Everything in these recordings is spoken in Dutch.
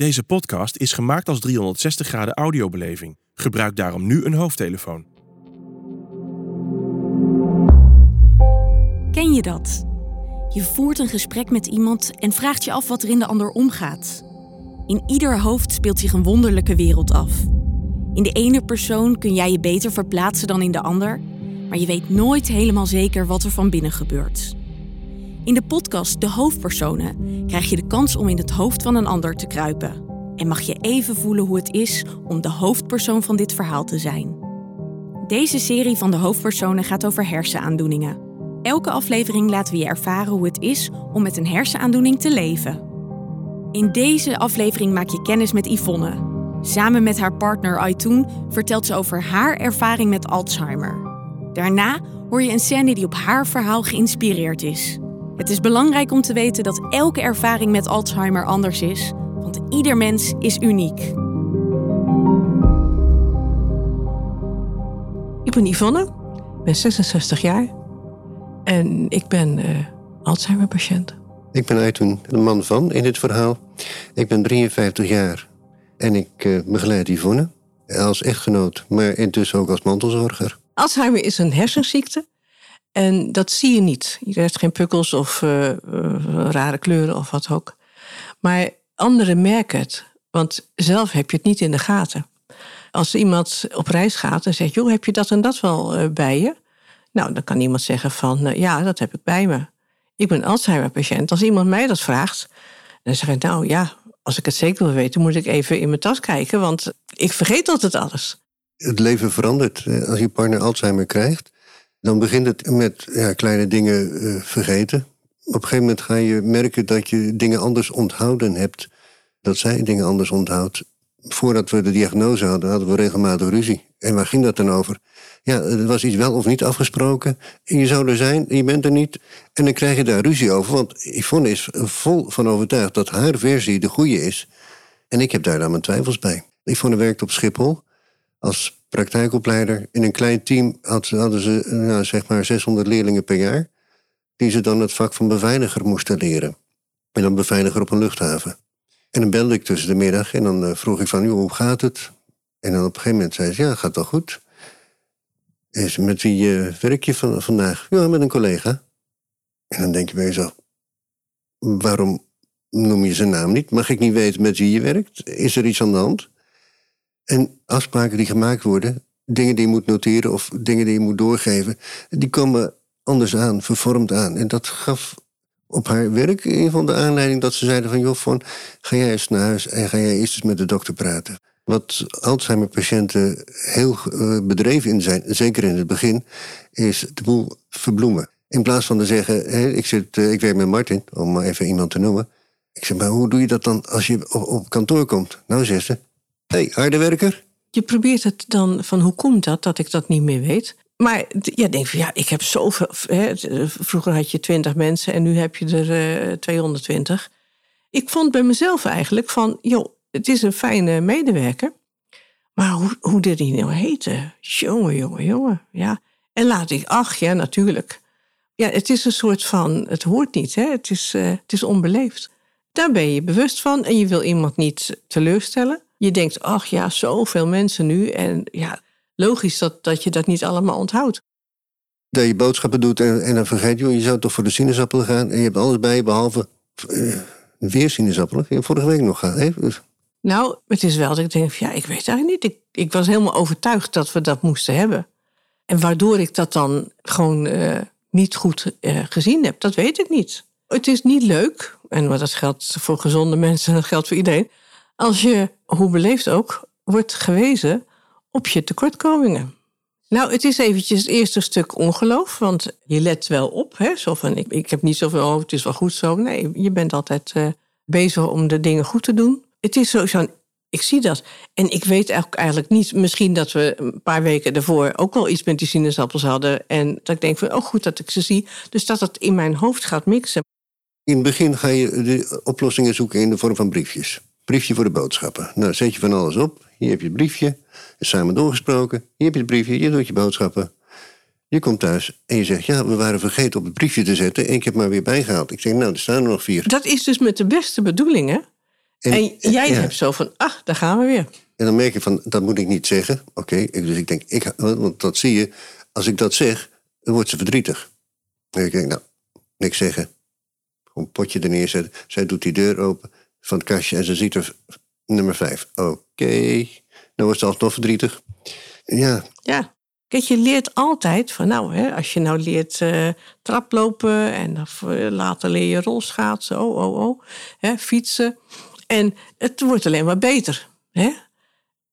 Deze podcast is gemaakt als 360 graden audiobeleving. Gebruik daarom nu een hoofdtelefoon. Ken je dat? Je voert een gesprek met iemand en vraagt je af wat er in de ander omgaat. In ieder hoofd speelt zich een wonderlijke wereld af. In de ene persoon kun jij je beter verplaatsen dan in de ander, maar je weet nooit helemaal zeker wat er van binnen gebeurt. In de podcast De Hoofdpersonen krijg je de kans om in het hoofd van een ander te kruipen. En mag je even voelen hoe het is om de hoofdpersoon van dit verhaal te zijn. Deze serie van de hoofdpersonen gaat over hersenaandoeningen. Elke aflevering laten we je ervaren hoe het is om met een hersenaandoening te leven. In deze aflevering maak je kennis met Yvonne. Samen met haar partner Aytoun vertelt ze over haar ervaring met Alzheimer. Daarna hoor je een scène die op haar verhaal geïnspireerd is. Het is belangrijk om te weten dat elke ervaring met Alzheimer anders is, want ieder mens is uniek. Ik ben Yvonne, ik ben 66 jaar en ik ben uh, Alzheimer-patiënt. Ik ben Aytoun, de man van in dit verhaal. Ik ben 53 jaar en ik uh, begeleid Yvonne als echtgenoot, maar intussen ook als mantelzorger. Alzheimer is een hersenziekte en dat zie je niet. Je krijgt geen pukkels of uh, rare kleuren of wat ook. Maar anderen merken het, want zelf heb je het niet in de gaten. Als iemand op reis gaat en zegt: Joh, heb je dat en dat wel uh, bij je? Nou, dan kan iemand zeggen: van ja, dat heb ik bij me. Ik ben Alzheimer-patiënt. Als iemand mij dat vraagt, dan zeg ik: Nou ja, als ik het zeker wil weten, moet ik even in mijn tas kijken, want ik vergeet altijd alles. Het leven verandert. Als je partner Alzheimer krijgt, dan begint het met ja, kleine dingen uh, vergeten. Op een gegeven moment ga je merken dat je dingen anders onthouden hebt. Dat zij dingen anders onthoudt. Voordat we de diagnose hadden, hadden we regelmatig ruzie. En waar ging dat dan over? Ja, er was iets wel of niet afgesproken. Je zou er zijn, je bent er niet. En dan krijg je daar ruzie over. Want Yvonne is vol van overtuigd dat haar versie de goede is. En ik heb daar dan mijn twijfels bij. Yvonne werkt op Schiphol als praktijkopleider. In een klein team hadden ze nou, zeg maar 600 leerlingen per jaar. Die ze dan het vak van beveiliger moesten leren. En dan beveiliger op een luchthaven. En dan belde ik tussen de middag en dan vroeg ik van, hoe gaat het? En dan op een gegeven moment zei ze, ja, gaat wel goed. Ze, met wie uh, werk je van, vandaag? Ja, met een collega. En dan denk je bij jezelf, waarom noem je zijn naam niet? Mag ik niet weten met wie je werkt? Is er iets aan de hand? En afspraken die gemaakt worden, dingen die je moet noteren of dingen die je moet doorgeven, die komen anders aan, vervormd aan. En dat gaf op haar werk ieder geval de aanleiding dat ze zeiden van... joh, van, ga jij eens naar huis en ga jij eerst eens met de dokter praten. Wat Alzheimer-patiënten heel uh, bedreven in zijn, zeker in het begin... is de boel verbloemen. In plaats van te zeggen, ik, zit, uh, ik werk met Martin, om maar even iemand te noemen... Ik zeg, maar hoe doe je dat dan als je op, op kantoor komt? Nou, zegt ze, hey, harde werker. Je probeert het dan van hoe komt dat dat ik dat niet meer weet. Maar ja, denk van ja, ik heb zoveel. Hè, vroeger had je 20 mensen en nu heb je er uh, 220. Ik vond bij mezelf eigenlijk van, joh, het is een fijne medewerker. Maar hoe, hoe dit die nou heette? Jongen, jongen, jongen. Ja. En laat ik, ach ja, natuurlijk. Ja, het is een soort van, het hoort niet, hè? Het, is, uh, het is onbeleefd. Daar ben je bewust van en je wil iemand niet teleurstellen je denkt, ach ja, zoveel mensen nu. En ja, logisch dat, dat je dat niet allemaal onthoudt. Dat je boodschappen doet en, en dan vergeet je, je zou toch voor de sinaasappelen gaan. En je hebt alles bij je, behalve uh, weer sinaasappelen. Je vorige week nog gaan. Hè? Nou, het is wel dat ik denk, ja, ik weet eigenlijk niet. Ik, ik was helemaal overtuigd dat we dat moesten hebben. En waardoor ik dat dan gewoon uh, niet goed uh, gezien heb, dat weet ik niet. Het is niet leuk, en dat geldt voor gezonde mensen, dat geldt voor iedereen als je, hoe beleefd ook, wordt gewezen op je tekortkomingen. Nou, het is eventjes het eerste stuk ongeloof, want je let wel op. Hè? Zo van, ik, ik heb niet zoveel, oh, het is wel goed zo. Nee, je bent altijd uh, bezig om de dingen goed te doen. Het is zo ik zie dat. En ik weet eigenlijk, eigenlijk niet, misschien dat we een paar weken daarvoor ook wel iets met die sinaasappels hadden. En dat ik denk van, oh goed dat ik ze zie. Dus dat het in mijn hoofd gaat mixen. In het begin ga je de oplossingen zoeken in de vorm van briefjes briefje voor de boodschappen. Nou, zet je van alles op. Hier heb je het briefje. Is samen doorgesproken. Hier heb je het briefje. Je doet je boodschappen. Je komt thuis en je zegt, ja, we waren vergeten op het briefje te zetten. En ik heb maar weer bijgehaald. Ik zeg, nou, er staan er nog vier. Dat is dus met de beste bedoelingen. En, jij ja. hebt zo van, ah, daar gaan we weer. En dan merk je van, dat moet ik niet zeggen. Oké, dus ik denk, ik, want dat zie je. Als ik dat zeg, dan wordt ze verdrietig. En ik denk, nou, niks zeggen. Gewoon een potje er neerzetten. Zij doet die deur open van het kastje en ze ziet er nummer vijf. Oké, dan wordt ze alsnog verdrietig. Ja, Ja. Kijk, je leert altijd van, nou, hè, als je nou leert eh, traplopen en v- later leer je rolschaatsen, oh, oh, oh, hè, fietsen. En het wordt alleen maar beter. Hè?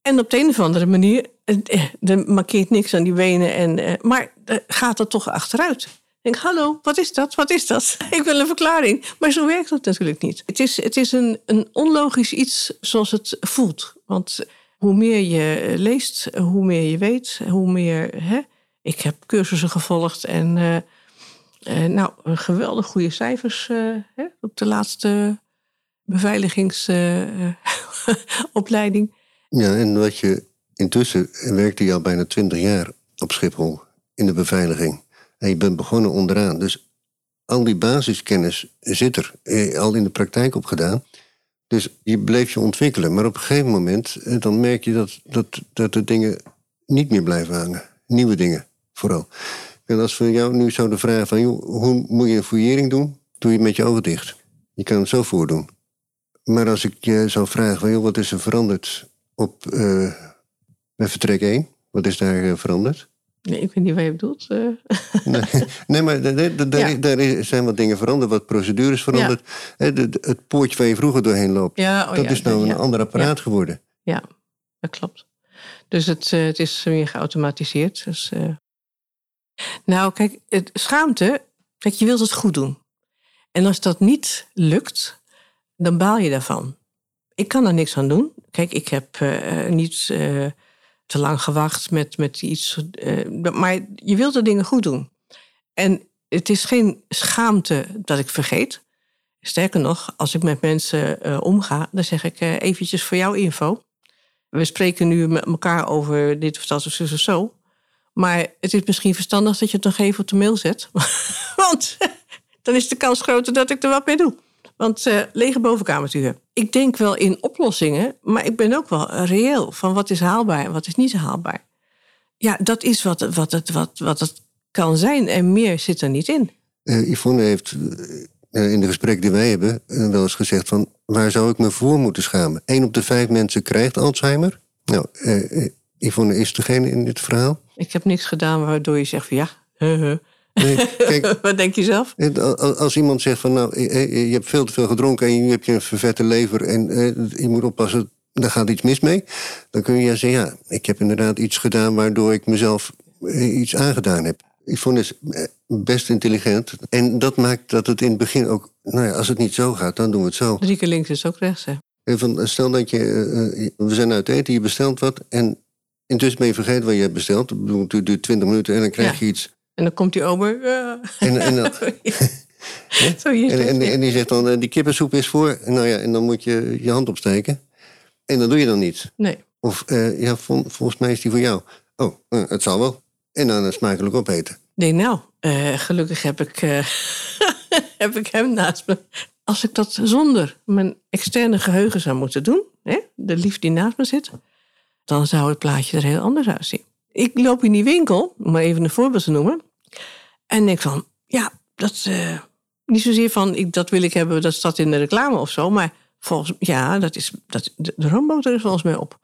En op de een of andere manier, eh, er markeert niks aan die benen, en, eh, maar eh, gaat het toch achteruit. Denk, hallo, wat is dat? Wat is dat? Ik wil een verklaring. Maar zo werkt het natuurlijk niet. Het is, het is een, een onlogisch iets zoals het voelt. Want hoe meer je leest, hoe meer je weet, hoe meer. Hè? Ik heb cursussen gevolgd en eh, eh, nou, geweldig goede cijfers eh, hè, op de laatste beveiligingsopleiding. ja, en wat je intussen werkte je al bijna twintig jaar op Schiphol in de beveiliging. En je bent begonnen onderaan. Dus al die basiskennis zit er, eh, al in de praktijk opgedaan. Dus je bleef je ontwikkelen. Maar op een gegeven moment eh, dan merk je dat, dat, dat de dingen niet meer blijven hangen. Nieuwe dingen vooral. En als we jou nu zouden vragen van... Joh, hoe moet je een fouillering doen? Doe je het met je ogen dicht. Je kan het zo voordoen. Maar als ik je zou vragen van... Joh, wat is er veranderd op eh, bij vertrek 1? Wat is daar veranderd? Nee, ik weet niet wat je bedoelt. eh. Nee, nee maar da- da- da- daar, Ja. zijn wat dingen veranderd, wat procedures veranderd. De- het poortje waar je vroeger doorheen loopt, ja, oh dat is nou een ander apparaat geworden. Ja, dat klopt. Dus het, eh, het is meer geautomatiseerd. Dus, eh. Nou, kijk, het, schaamte, kijk, je wilt het goed doen. En als dat niet lukt, dan baal je daarvan. Ik kan er niks aan doen. Kijk, ik heb eh, niet te lang gewacht met, met iets. eh, maar je wilt de dingen goed doen. En het is geen schaamte dat ik vergeet. Sterker nog, als ik met mensen eh, omga, dan zeg ik eh, eventjes voor jouw info. We spreken nu met elkaar over dit of dat of zo of zo. Maar het is misschien verstandig dat je het nog even op de mail zet. Want dan is de kans groter dat ik er wat mee doe. Want eh, lege bovenkamertuur. Ik denk wel in oplossingen, maar ik ben ook wel reëel van wat is haalbaar en wat is niet haalbaar. Ja, dat is wat, het- wat, het, wat, wat het kan zijn en meer zit er niet in. Eh, Yvonne heeft eh, in de gesprekken die wij hebben eh, wel eens gezegd van... waar zou ik me voor moeten schamen? Eén op de vijf mensen krijgt Alzheimer. Nou, eh, eh, Yvonne is degene in dit verhaal. Ik heb niks gedaan waardoor je zegt van ja, huh. Nee, kijk, wat denk je zelf? Eh, Als iemand zegt van nou, eh, eh, je hebt veel te veel gedronken en nu heb je een vervette lever en je moet oppassen, daar gaat iets mis mee. Dan kun je zeggen, ja, ik heb inderdaad iets gedaan waardoor ik mezelf iets aangedaan heb. Yvonne is eh, best intelligent en dat maakt dat het in het begin ook, nou ja, als het niet zo gaat, dan doen we het zo. Drie keer links is ook rechts. Hè? Eh, Van, stel dat je, we zijn uit eten, je bestelt wat en intussen ben je vergeten wat je hebt besteld. Ik Het duurt 20 minuten en dan krijg Ja. je iets. En dan komt die ober. eh, En, en, dan- Zo hier En, het. en, en die zegt dan, eh, die kippensoep is voor. Nou ja, en dan moet je je hand opsteken. En dat doe je dan niet. Nee, Of, eh, ja, vol- volgens mij is die voor jou. Oh, het zal wel. En dan smakelijk opeten. denk nou, gelukkig heb ik, heb ik hem naast me. Als ik dat zonder mijn externe geheugen zou moeten doen, hè, de lief die naast me zit, dan zou het plaatje er heel anders uitzien. Ik loop in die winkel, om maar even een voorbeeld te noemen, en denk van, ja, dat eh, niet zozeer van, ik, dat wil ik hebben, dat staat in de reclame of zo, maar volgens ja, dat is, dat, de, de roomboter is volgens mij op.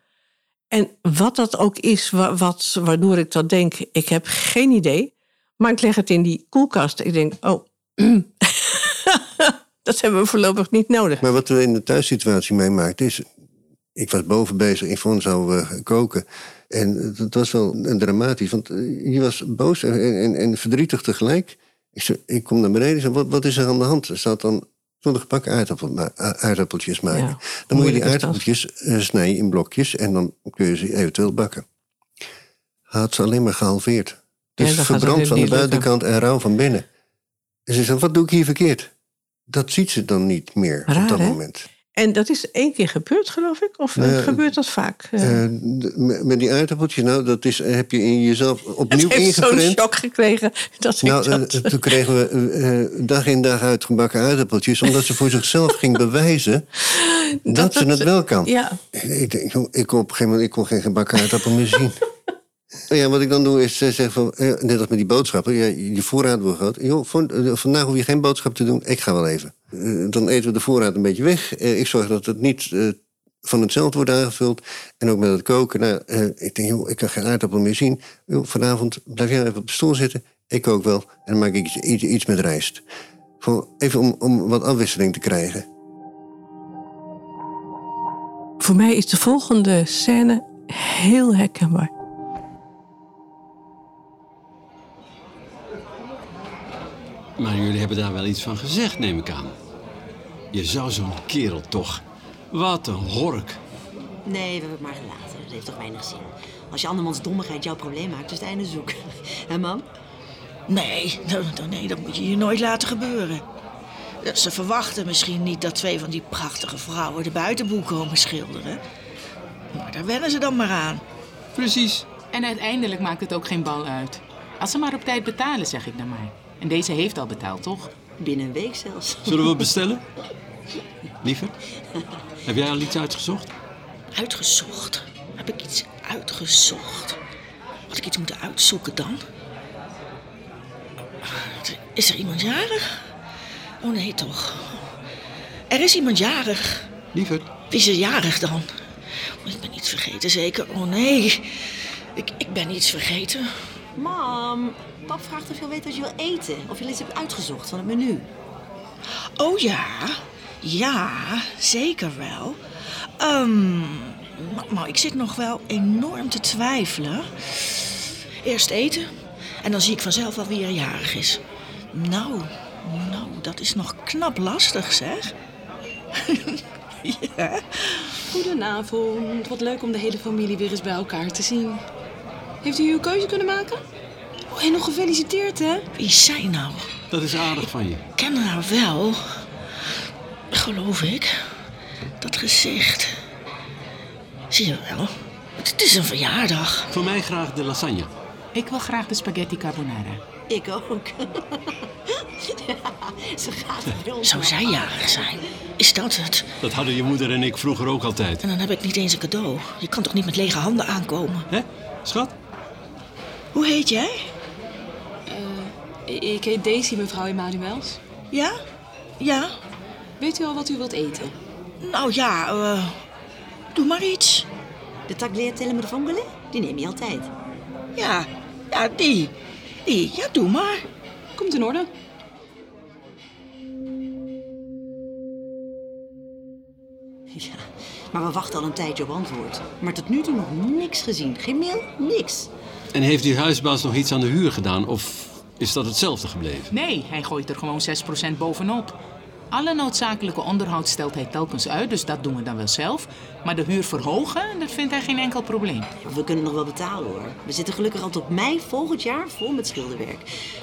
En wat dat ook is, wa- wat, waardoor ik dat denk, ik heb geen idee. Maar ik leg het in die koelkast. Ik denk, oh, dat hebben we voorlopig niet nodig. Maar wat we in de thuissituatie meemaakten is... Ik was boven bezig, Yvonne zou eh, koken. En dat was wel een dramatisch. Want eh, je was boos en, en, en verdrietig tegelijk. Ik, zei, ik kom naar beneden en zei, wat, wat is er aan de hand? Er staat dan... Toen gebakken aardappel, aardappeltjes maken. Ja, dan moet je die aardappeltjes eh, snijden in blokjes en dan kun je ze eventueel bakken. Had ze alleen maar gehalveerd. Dus het verbrand van de lukken. buitenkant en rauw van binnen. En ze zei, wat doe ik hier verkeerd? Dat ziet ze dan niet meer op dat hè? moment. En dat is één keer gebeurd, geloof ik? Of Nou ja, gebeurt dat vaak? Eh, Eh, d- met die aardappeltjes, nou, dat is, heb je in jezelf opnieuw het heeft zo'n ingeprent. shock gekregen dat Nou, ik dat... eh, toen kregen we eh, eh, dag in dag uit gebakken aardappeltjes, omdat ze voor zichzelf ging bewijzen dat, ze het wel kan. Ja, Ik, denk, joh, ik kon op een gegeven moment ik kon geen gebakken aardappel meer zien. Ja, wat ik dan doe is eh, zeggen van, eh, net als met die boodschappen, ja, je voorraad wordt groot. Joh, van- eh, vandaag hoef je geen boodschap te doen, ik ga wel even. Eh, dan eten we de voorraad een beetje weg. Eh, ik zorg dat het niet eh, van hetzelfde wordt aangevuld. En ook met het koken. Nou, eh, ik denk, joh, ik kan geen aardappel meer zien. Joh, vanavond blijf jij even op de stoel zitten. Ik kook wel. En dan maak ik iets, iets, iets met rijst. Gewoon even om, om wat afwisseling te krijgen. voor mij is de volgende scène heel herkenbaar. Maar jullie hebben daar wel iets van gezegd, neem ik aan. Je zou zo'n kerel toch... Wat een hork. Nee, we hebben het maar gelaten. Dat heeft toch weinig zin. Als je andermans dommigheid jouw probleem maakt, is het einde zoek. Hè, man? Nee, nee, dat moet je je nooit laten gebeuren. Ze verwachten misschien niet dat twee van die prachtige vrouwen de buitenboel komen schilderen. Maar daar wennen ze dan maar aan. Precies. En uiteindelijk maakt het ook geen bal uit. Als ze maar op tijd betalen, zeg ik dan maar. En deze heeft al betaald, toch? Binnen een week zelfs. Zullen we bestellen? Lieverd? Heb jij al iets uitgezocht? Uitgezocht? Heb ik iets uitgezocht? Had ik iets moeten uitzoeken dan? Is er iemand jarig? Oh nee, toch. Er is iemand jarig. Lieverd? Wie is er jarig dan? Oh, ik ben iets vergeten, zeker. Oh nee. Ik, ik ben iets vergeten. Mam, pap vraagt of je weet wat je wil eten. Of je iets hebt uitgezocht van het menu. Oh ja, ja, zeker wel. Ehm, maar, maar ik zit nog wel enorm te twijfelen. Eerst eten en dan zie ik vanzelf wel wie er jarig is. Nou, nou, dat is nog knap lastig, zeg. ja. Goedenavond. Wat leuk om de hele familie weer eens bij elkaar te zien. Heeft u uw keuze kunnen maken? Oh, en nog gefeliciteerd, hè? Wie is zij nou? Dat is aardig van je. Ik ken haar wel. Geloof ik. Dat gezicht. Zie je wel. Het is een verjaardag. Voor mij graag de lasagne. Ik wil graag de spaghetti carbonara. Ik ook. ja, ze gaat er ons Zou zij jarig zijn? Is dat het? Dat hadden je moeder en ik vroeger ook altijd. En dan heb ik niet eens een cadeau. Je kan toch niet met lege handen aankomen? Hè, schat? Hoe heet jij? I- Ik heet Daisy, mevrouw Emanuels. Ja? Ja? Weet u al wat u wilt eten? Nou ja, eh, doe maar iets. De tagliatelle met vongole, die neem je altijd. Ja, ja, die. Die, ja, doe maar. Komt in orde. Ja, maar we wachten al een tijdje op antwoord. Maar tot nu toe nog niks gezien. Geen mail, niks. En heeft die huisbaas nog iets aan de huur gedaan? Of is dat hetzelfde gebleven? Nee, hij gooit er gewoon 6% bovenop. Alle noodzakelijke onderhoud stelt hij telkens uit, dus dat doen we dan wel zelf. Maar de huur verhogen, dat vindt hij geen enkel probleem. We kunnen nog wel betalen hoor. We zitten gelukkig al tot mei volgend jaar vol met schilderwerk.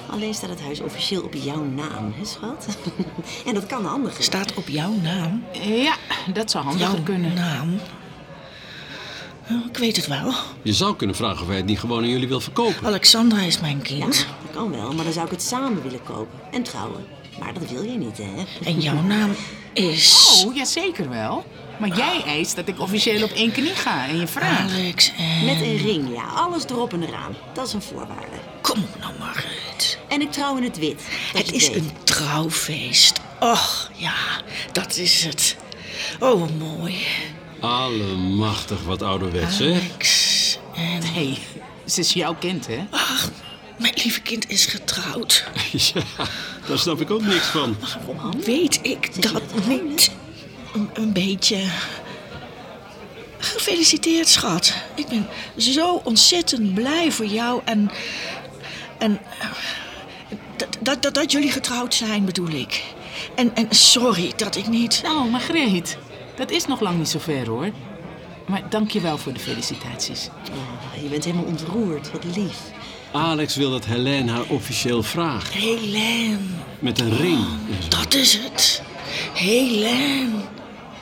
Alleen staat het huis officieel op jouw naam, hè schat? en dat kan handig. Staat op jouw naam. Ja, dat zou handiger Jouw kunnen. naam. Nou, ik weet het wel. Je zou kunnen vragen of hij het niet gewoon aan jullie wil verkopen. Alexandra is mijn Ja, kind. dat kan wel, maar dan zou ik het samen willen kopen. En trouwen. Maar dat wil je niet, hè? En jouw naam is... Oh, ja, zeker wel. Maar jij eist dat ik officieel op één knie ga en je vraagt. Alex en... Met een ring, ja. Alles erop en eraan. Dat is een voorwaarde. Kom op nou, Margaret. En ik trouw in het wit. Het is weet. een trouwfeest. Och, ja, dat is het. Oh, wat mooi. Allemachtig wat ouderwets, hè? Alex en... Hé, hey, ze is jouw kind, hè? Ach, mijn lieve kind is getrouwd. Ja, daar snap ik ook niks van. Weet ik dat niet? Een, een beetje... Gefeliciteerd, schat. Ik ben zo ontzettend blij voor jou en... En... Dat, dat, dat, dat jullie getrouwd zijn, bedoel ik. En, en sorry dat ik niet... Nou, Margreet, dat is nog lang niet zo ver, hoor. Maar dank je wel voor de felicitaties. Oh, je bent helemaal ontroerd. Wat lief. Alex wil dat Helene haar officieel vraagt. Helene, Met een ring. dat is het. Helene.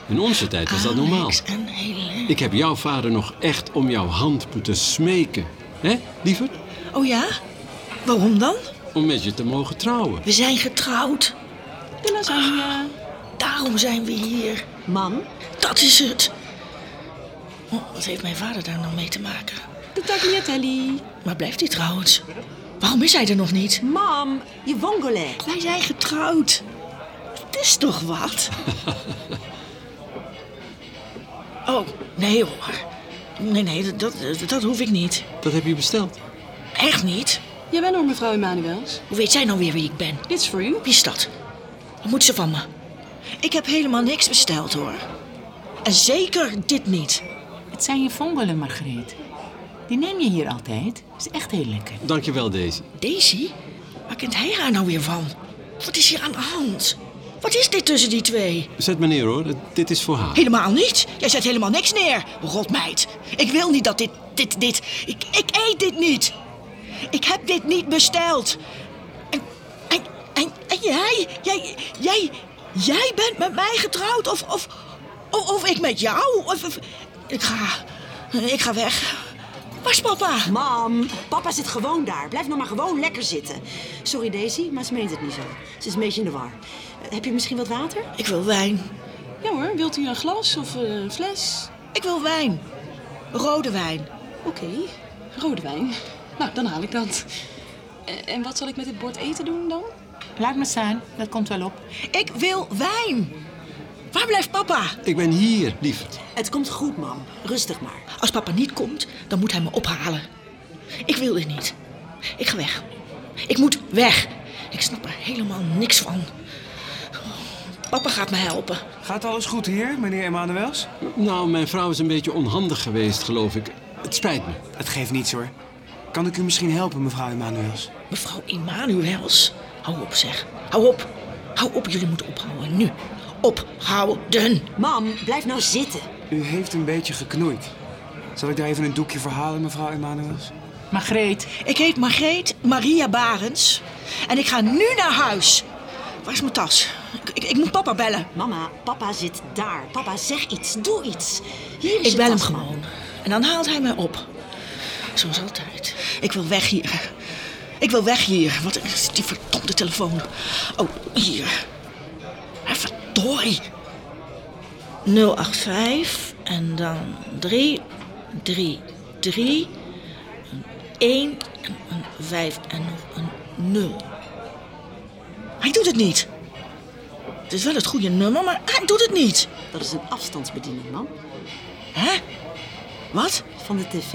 In onze tijd was dat normaal. Alex en Helene. Ik heb jouw vader nog echt om jouw hand moeten smeken. Hè, lieverd? Oh ja? Waarom dan? Om met je te mogen trouwen. We zijn getrouwd. De lasagne. Daarom zijn we hier. Mam, Dat is het. Oh, wat heeft mijn vader daar nou mee te maken? De tagliatelle. Waar blijft hij trouwens? Waarom is hij er nog niet? mam, je vongole. Wij zijn getrouwd. Het is toch wat? Oh, nee hoor. Nee, nee, dat, dat, dat hoef ik niet. Dat heb je besteld. Echt niet. Jawel hoor, mevrouw Emanuels. Hoe weet zij nou weer wie ik ben? Dit is voor u. Wie is dat? Wat moet ze van me? Ik heb helemaal niks besteld hoor. En zeker dit niet. Het zijn je vongelen, Margreet. Die neem je hier altijd. Is echt heel lekker. Dankjewel, Daisy. Daisy? Waar kent hij haar nou weer van? Wat is hier aan de hand? Wat is dit tussen die twee? Zet me neer hoor, dit is voor haar. Helemaal niet. Jij zet helemaal niks neer, rotmeid. Ik wil niet dat dit, dit, dit... Ik, ik eet dit niet. Ik heb dit niet besteld. En, en, en, en jij, jij, jij, jij bent met mij getrouwd of, of, of, of ik met jou? Of, of- ik ga, ik ga weg. Waar is papa? Mam, papa zit gewoon daar. Blijf nou maar gewoon lekker zitten. Sorry Daisy, maar ze meent het niet zo. Ze is een beetje in de war. Eh, Heb je misschien wat water? Ik wil wijn. Ja hoor, wilt u een glas of eh, een fles? Ik wil wijn. Rode wijn. Oké, rode wijn. Nou, dan haal ik dat. Eh, En wat zal ik met dit bord eten doen dan? Laat me staan, dat komt wel op. Ik wil wijn. Waar blijft papa? Ik ben hier, lieverd. Het komt goed, mam. Rustig maar. Als papa niet komt, dan moet hij me ophalen. Ik wil dit niet. Ik ga weg. Ik moet weg. Ik snap er helemaal niks van. Papa gaat me helpen. Gaat alles goed hier, meneer Emanuels? Nou, mijn vrouw is een beetje onhandig geweest, geloof ik. Het spijt me. Het geeft niets hoor. Kan ik u misschien helpen, mevrouw Emanuels? Mevrouw Emanuels. Hou op, zeg. Hou op. Hou op, jullie moeten ophouden. Nu. Ophouden. Mam, blijf nou zitten. U heeft een beetje geknoeid. Zal ik daar even een doekje voor halen, mevrouw Emanuels? Margreet, Ik heet Margreet Maria Barens. En ik ga nu naar huis. Waar is mijn tas? Ik, ik, ik moet papa bellen. Mama, papa zit daar. Papa, zeg iets. Doe iets. Hier is Ik bel hem tas, gewoon. En dan haalt hij mij op. Zoals altijd. Ik wil weg hier. Ik wil weg hier. Wat is die verdomde telefoon? Oh, hier. Verdorie. 085 en dan 3, 3, 3, 1 en een 5 en nog een 0. Hij doet het niet. Het is wel het goede nummer, maar hij doet het niet. Dat is een afstandsbediening, mam. Hè? Wat? Van de tv.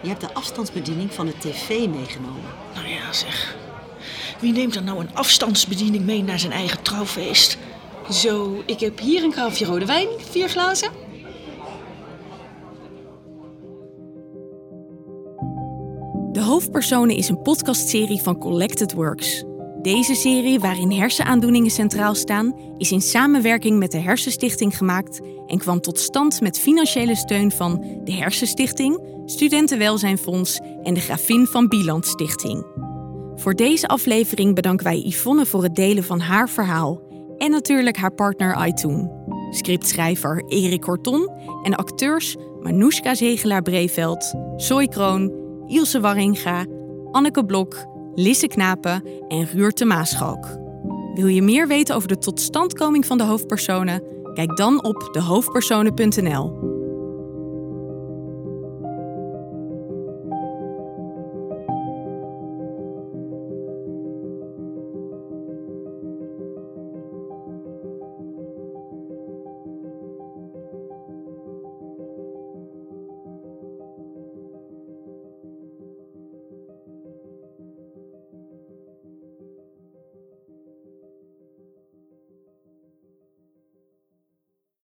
Je hebt de afstandsbediening van de tv meegenomen. Ja, zeg. Wie neemt er nou een afstandsbediening mee naar zijn eigen trouwfeest? Zo, ik heb hier een karafje rode wijn, vier glazen. De Hoofdpersonen is een podcastserie van Collected Works. Deze serie, waarin hersenaandoeningen centraal staan, is in samenwerking met de Hersenstichting gemaakt en kwam tot stand met financiële steun van de Hersenstichting, Studentenwelzijnfonds en de Gravin van Bieland Stichting. Voor deze aflevering bedanken wij Yvonne voor het delen van haar verhaal en natuurlijk haar partner Aitoon. Scriptschrijver Erik Horton en acteurs Manoushka Zegelaar-Breveld, Zoe Kroon, Ilse Warringa, Anneke Blok, Lisse Knapen en Ruurte Maaschalk. Wil je meer weten over de totstandkoming van de hoofdpersonen? Kijk dan op dehoofdpersonen.nl.